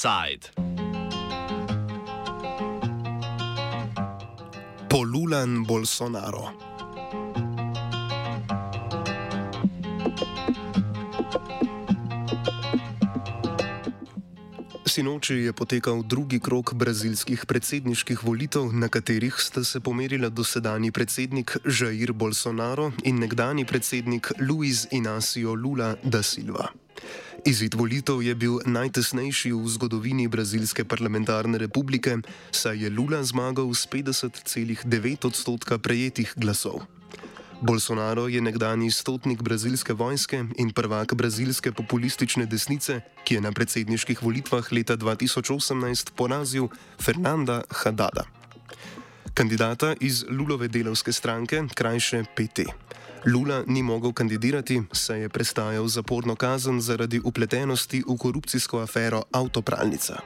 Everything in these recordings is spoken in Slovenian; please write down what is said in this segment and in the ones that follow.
Offside. Polulan Bolsonaro. Sinoči je potekal drugi krok brazilskih predsedniških volitev, na katerih sta se pomerila dosedani predsednik Jair Bolsonaro in nekdani predsednik Luiz Inácio Lula da Silva. Izid volitev je bil najtesnejši v zgodovini Brazilske parlamentarne republike, saj je Lula zmagal s 50,9 odstotka prejetih glasov. Bolsonaro je nekdani stotnik brazilske vojske in prvak brazilske populistične desnice, ki je na predsedniških volitvah leta 2018 porazil Fernanda Haddada. Kandidata iz Lulove delovske stranke, krajše PT. Lula ni mogel kandidirati, saj je prestajal zaporno kazen zaradi upletenosti v korupcijsko afero Autopralnica.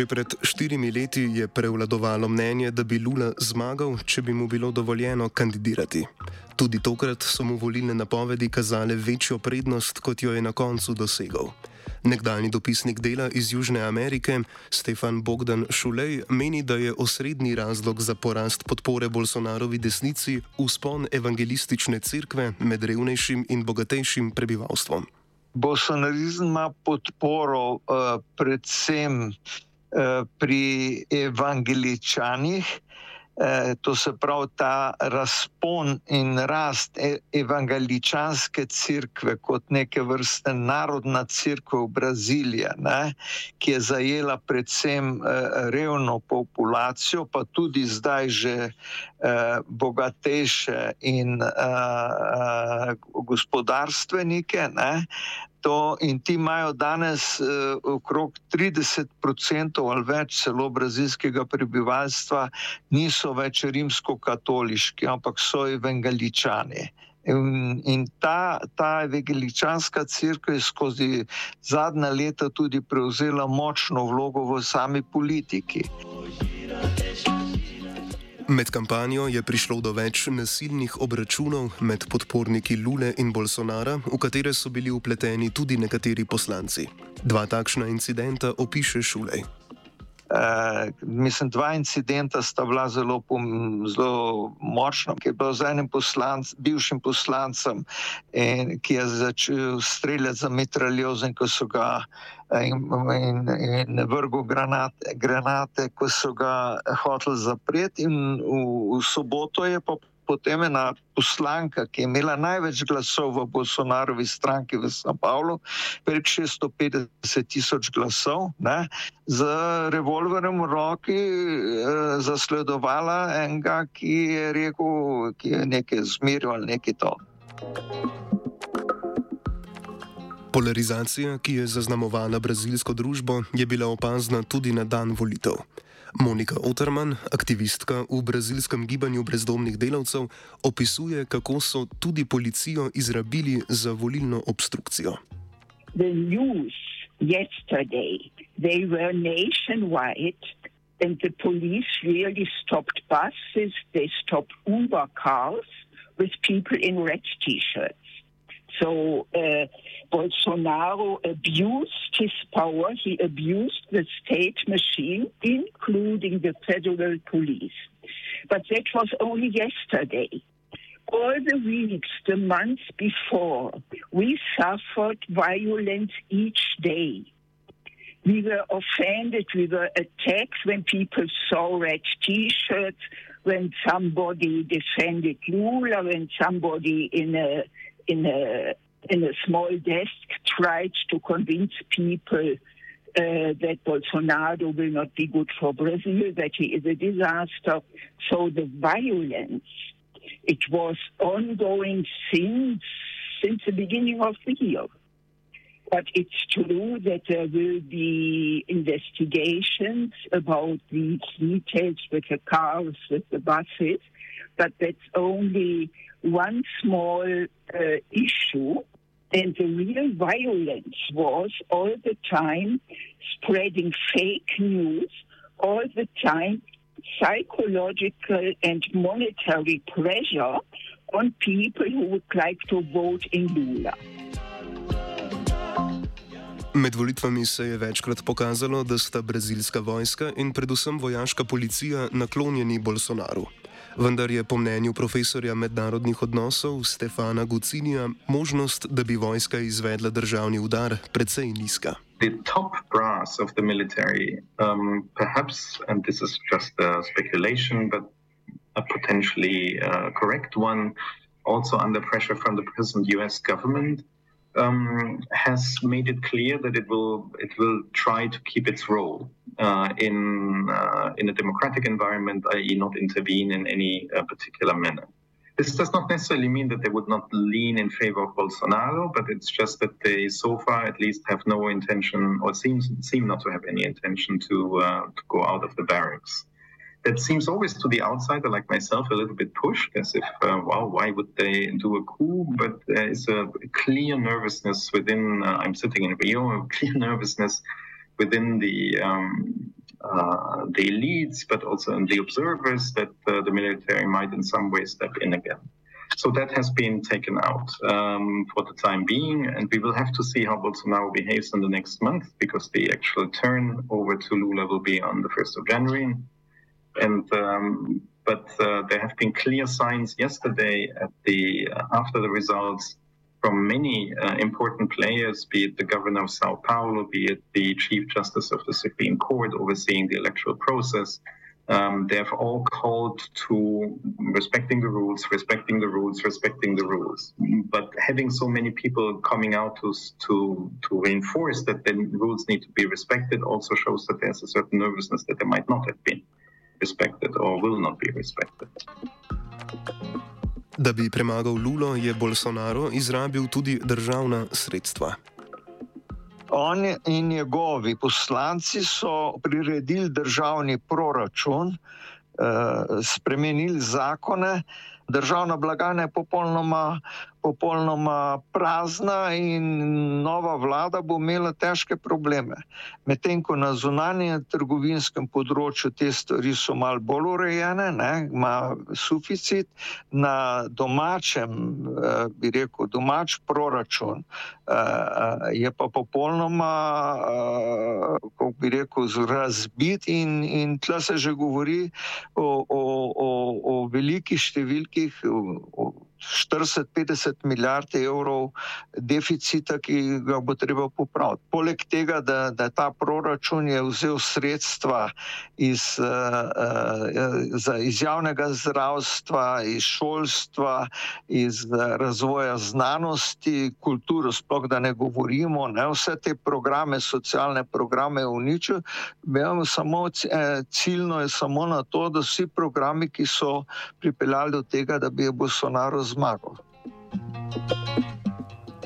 Že pred štirimi leti je prevladovalo mnenje, da bi Lula zmagal, če bi mu bilo dovoljeno kandidirati. Tudi tokrat so mu volilne napovedi kazale večjo prednost, kot jo je na koncu dosegel. Nekdani dopisnik dela iz Južne Amerike, Stefan Bogdan Šulej, meni, da je osrednji razlog za porast podpore Bolsonarovi desnici uspon evangelistične cerkve med revnejšim in bogatejšim prebivalstvom. Bolsonarizem ima podporo uh, predvsem pri evangeličanih, eh, to se pravi ta razpon in rast e, evangeličanske crkve kot neke vrste narodna crkva v Braziliji, ne, ki je zajela predvsem eh, revno populacijo, pa tudi zdaj že bogatejše in gospodarstvenike. Ne, to in ti imajo danes uh, okrog 30% ali več celo brazilskega prebivalstva, niso več rimsko-katoliški, ampak so evangeličani. In, in ta, ta evangeličanska crkva je skozi zadnja leta tudi prevzela močno vlogo v sami politiki. Med kampanjo je prišlo do več nasilnih obračunov med podporniki Lule in Bolsonara, v katere so bili upleteni tudi nekateri poslanci. Dva takšna incidenta opiše Šulej. Uh, mislim, dva incidenta sta bila zelo, zelo močna, ki je bil z enim poslanc, bivšim poslancem, in, ki je začel streljati za mitraljozem, ko so ga uh, in, in, in vrgel granate, granate, ko so ga hoteli zapreti. In v, v soboto je pa potem ena poslanka, ki je imela največ glasov v Bolsonarovi stranki v São Paulo, prek 650 tisoč glasov, ne, z revolverjem v roki eh, zasledovala enega, ki je rekel, ki je nekaj zmiril ali nekaj to. Polarizacija, ki je zaznamovala brazilsko družbo, je bila opazna tudi na dan volitev. Monika Otterman, aktivistka v brazilskem gibanju brezdomnih delavcev, opisuje, kako so tudi policijo izrabili za volilno obstrukcijo. And the police really stopped buses, they stopped Uber cars with people in red t shirts. So uh, Bolsonaro abused his power. He abused the state machine, including the federal police. But that was only yesterday. All the weeks, the months before, we suffered violence each day. We were offended, we were attacked when people saw red t shirts, when somebody defended Lula, when somebody in a in a in a small desk tried to convince people uh, that Bolsonaro will not be good for Brazil, that he is a disaster. So the violence, it was ongoing since since the beginning of the year. But it's true that there will be investigations about these details with the cars, with the buses, but that's only one small uh, issue. And the real violence was all the time spreading fake news, all the time psychological and monetary pressure on people who would like to vote in Lula. Med volitvami se je večkrat pokazalo, da sta brazilska vojska in predvsem vojaška policija naklonjeni Bolsonaru. Vendar je po mnenju profesorja mednarodnih odnosov Stefana Gucinija možnost, da bi vojska izvedla državni udar, precej nizka. The top brass of the military, um, perhaps, and this is just a speculation, but a potentially uh, correct one, also under pressure from the present US government, um, has made it clear that it will it will try to keep its role in uh, in a democratic environment, i.e., not intervene in any uh, particular manner. This does not necessarily mean that they would not lean in favor of Bolsonaro, but it's just that they, so far at least, have no intention or seems seem not to have any intention to uh, to go out of the barracks that seems always to the outsider like myself a little bit pushed as if uh, wow why would they do a coup but there is a clear nervousness within uh, i'm sitting in rio a clear nervousness within the um, uh, the elites but also in the observers that uh, the military might in some way step in again so that has been taken out um, for the time being, and we will have to see how Bolsonaro behaves in the next month because the actual turn over to Lula will be on the 1st of January. And um, but uh, there have been clear signs yesterday at the uh, after the results from many uh, important players, be it the governor of Sao Paulo, be it the chief justice of the Supreme Court overseeing the electoral process. Um, they have all called to respecting the rules, respecting the rules, respecting the rules. But having so many people coming out to to to reinforce that the rules need to be respected also shows that there's a certain nervousness that they might not have been. respected or will not be respected. Da bi premagal Lulo, je Bolsonaro izrabil tudi državna sredstva. On in njegovi poslanci so priredili državni proračun, spremenili zakone, državna blagajna je popolnoma popolnoma prazna in nova vlada bo imela težke probleme. Medtem ko na zunanjem trgovinskem področju te stvari so malo bolj urejene, ne, ima suficit, na domačem, eh, bi rekel, domač proračun eh, je pa popolnoma, eh, kako bi rekel, razbit in, in tle se že govori o, o, o, o velikih številkih, o, 40-50 milijard evrov deficita, ki ga bo treba popraviti. Poleg tega, da, da ta proračun je vzel sredstva iz, uh, iz javnega zdravstva, iz šolstva, iz razvoja znanosti, kulturo, sploh da ne govorimo, ne, vse te programe, socialne programe uničil, samo eh, ciljno je samo na to, da vsi programi, ki so pripeljali do tega, da bi Bolsonaro zmagal.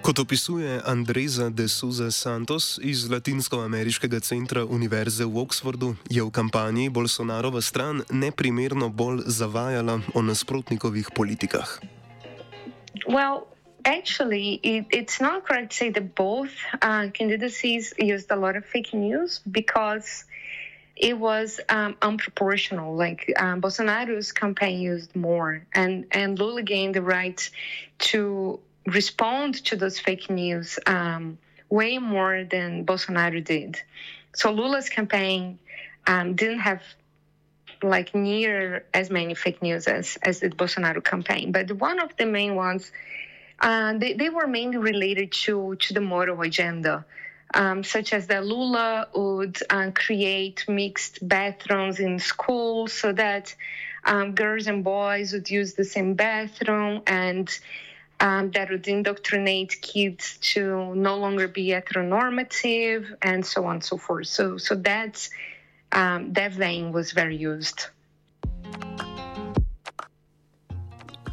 Kot opisuje Andreza de Souza Santos iz Latinsko-ameriškega centra Univerze v Oxfordu, je v kampanji Bolsonarova stran neprimerno bolj zavajala o nasprotnikovih politikah. Well. Actually, it, it's not correct to say that both uh, candidacies used a lot of fake news because it was um, unproportional. Like um, Bolsonaro's campaign used more, and and Lula gained the right to respond to those fake news um, way more than Bolsonaro did. So Lula's campaign um, didn't have like near as many fake news as as the Bolsonaro campaign, but one of the main ones. Uh, they, they were mainly related to, to the moral agenda um, such as that Lula would uh, create mixed bathrooms in schools so that um, girls and boys would use the same bathroom and um, that would indoctrinate kids to no longer be heteronormative and so on and so forth. So, so that's, um, that vein was very used.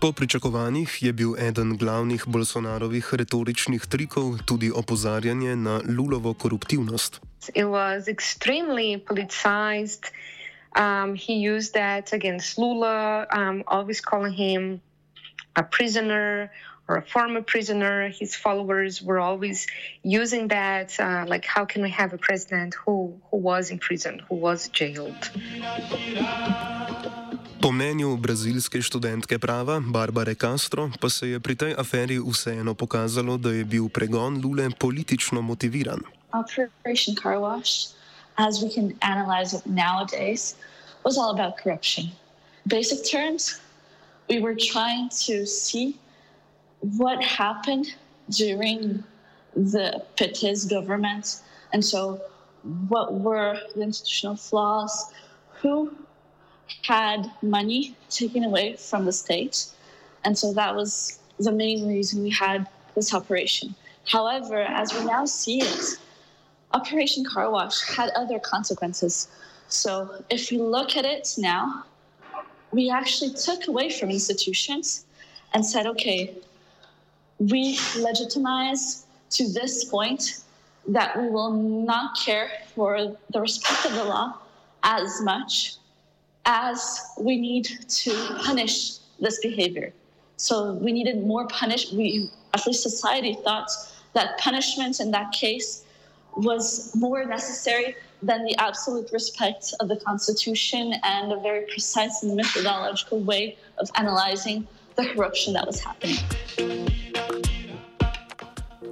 Po pričakovanjih je bil eden glavnih Bolsonarovih retoričnih trikov tudi opozarjanje na Lulovo koruptivnost. It was extremely politicized. Um, he used that against Lula, um, always calling him a prisoner or a former prisoner. His followers were always using that, uh, like, how can we have a president who, who was in prison, who was jailed? Po mnenju brazilske študentke prava Barbare Castro pa se je pri tej aferi vseeno pokazalo, da je bil pregon Lule politično motiviran. Operation Car Wash, as we can analyze it nowadays, was all about corruption. Basic terms, we were trying to see what happened during the Pétis government, and so what were the institutional flaws, who had money taken away from the state. And so that was the main reason we had this operation. However, as we now see it, Operation Car Wash had other consequences. So if you look at it now, we actually took away from institutions and said, okay, we legitimize to this point that we will not care for the respect of the law as much as we need to punish this behavior. So we needed more punish. We, at least society, thought that punishment in that case was more necessary than the absolute respect of the Constitution and a very precise and methodological way of analyzing the corruption that was happening.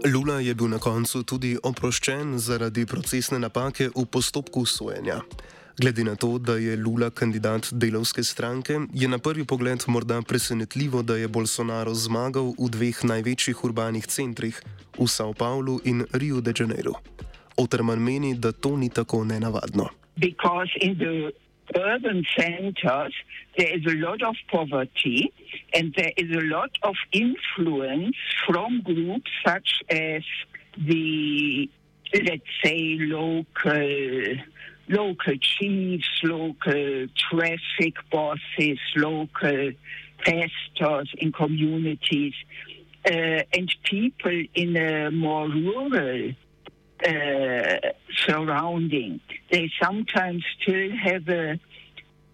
Lula je bil na koncu tudi oproščen zaradi procesne napake v postopku sojenja. Glede na to, da je Lula kandidat delovske stranke, je na prvi pogled morda presenetljivo, da je Bolsonaro zmagal v dveh največjih urbanih centrih, v São Paulo in Rio de Janeiro. Oterman meni, da to ni tako nenavadno. Urban centers, there is a lot of poverty and there is a lot of influence from groups such as the, let's say, local local chiefs, local traffic bosses, local pastors in communities, uh, and people in a more rural uh, surrounding. They sometimes still have a,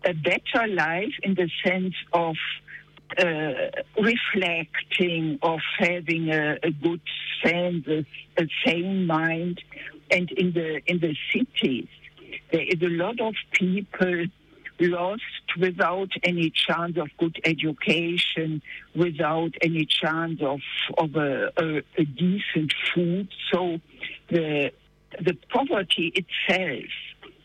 a better life in the sense of uh, reflecting, of having a, a good sense, a, a sane mind, and in the in the cities there is a lot of people lost without any chance of good education, without any chance of, of a, a, a decent food. So the, the poverty itself,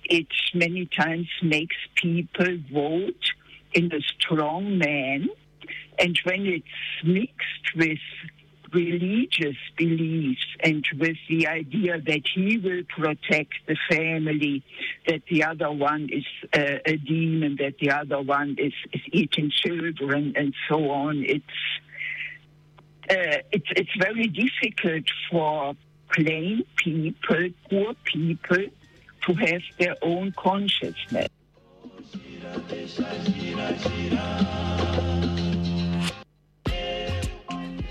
it many times makes people vote in the strong man. And when it's mixed with religious beliefs and with the idea that he will protect the family, that the other one is uh, a demon, that the other one is, is eating children, and so on. It's uh, it's it's very difficult for plain people, poor people, to have their own consciousness.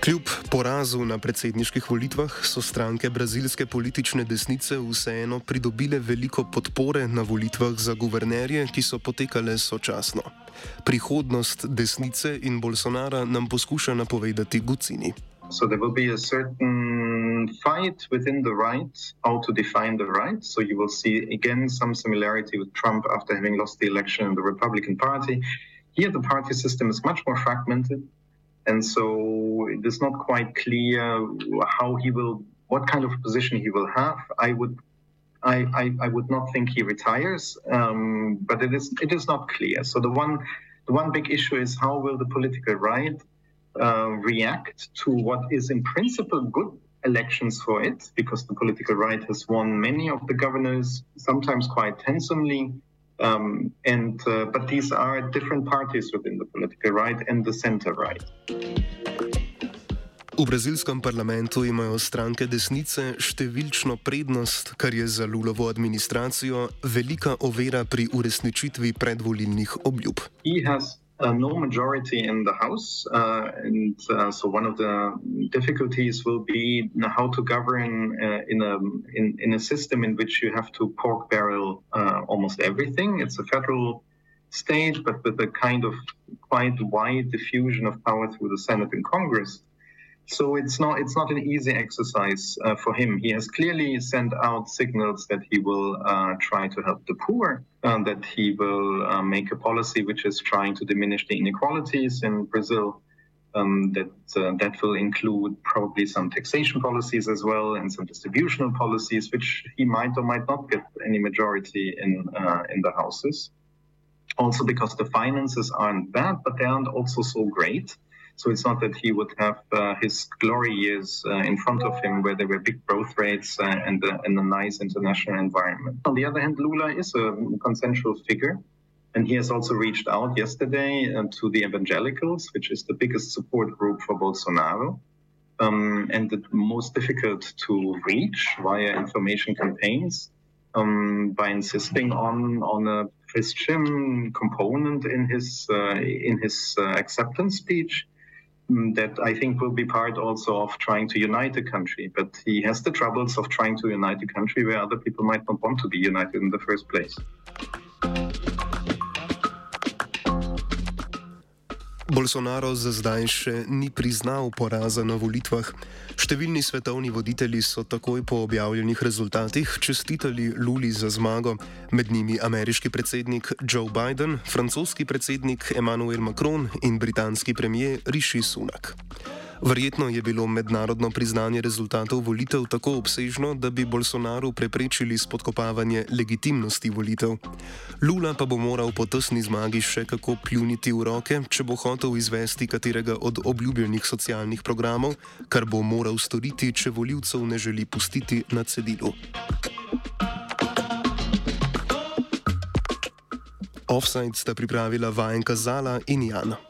Kljub porazu na predsedniških volitvah so stranke brazilske politične desnice vseeno pridobile veliko podpore na volitvah za guvernerje, ki so potekale sočasno. Prihodnost desnice in Bolsonara nam poskuša napovedati Gucini. So there will be a certain fight within the right, how to define the right. So you will see again some similarity with Trump after having lost the election in the Republican Party. Here, the party system is much more fragmented. And so it is not quite clear how he will, what kind of position he will have. I would, I, I, I would not think he retires, um, but it is it is not clear. So the one, the one big issue is how will the political right uh, react to what is in principle good elections for it, because the political right has won many of the governors, sometimes quite handsomely. Um, and uh, but these are different parties within the political right and the center right. V brazilskem parlamentu imajo stranke desnice številčno prednost, kar je za Lulovo administracijo velika ovira pri uresničitvi predvolilnih obljub. uh, no majority in the House, uh, and uh, so one of the difficulties will be how to govern uh, in a in, in a system in which you have to pork barrel uh, almost everything. It's a federal state, but with a kind of quite wide diffusion of power through the Senate and Congress. So it's not it's not an easy exercise uh, for him. He has clearly sent out signals that he will uh, try to help the poor, uh, that he will uh, make a policy which is trying to diminish the inequalities in Brazil. Um, that uh, that will include probably some taxation policies as well and some distributional policies, which he might or might not get any majority in uh, in the houses. Also, because the finances aren't bad, but they aren't also so great. So it's not that he would have uh, his glory years uh, in front of him where there were big growth rates uh, and, and, a nice international environment. On the other hand, Lula is a consensual figure. And he has also reached out yesterday uh, to the evangelicals, which is the biggest support group for Bolsonaro. Um, and the most difficult to reach via information campaigns um, by insisting on on a Christian component in his uh, in his uh, acceptance speech Mm, that I think will be part also of trying to unite the country. But he has the troubles of trying to unite the country where other people might not want to be united in the first place. Bolsonaro za zdaj še ni priznal poraza na volitvah. Številni svetovni voditelji so takoj po objavljenih rezultatih čestitali Luli za zmago, med njimi ameriški predsednik Joe Biden, francoski predsednik Emmanuel Macron in britanski premijer Rishi Sunak. Verjetno je bilo mednarodno priznanje rezultatov volitev tako obsežno, da bi Bolsonaru preprečili spodkopavanje legitimnosti volitev. Lula pa bo moral po tesni zmagi še kako pljuniti v roke, če bo hotel izvesti katerega od obljubljenih socialnih programov, kar bo moral storiti, če voljivcev ne želi pustiti na cedilu. Offside sta pripravila vajenka Zala in Jana.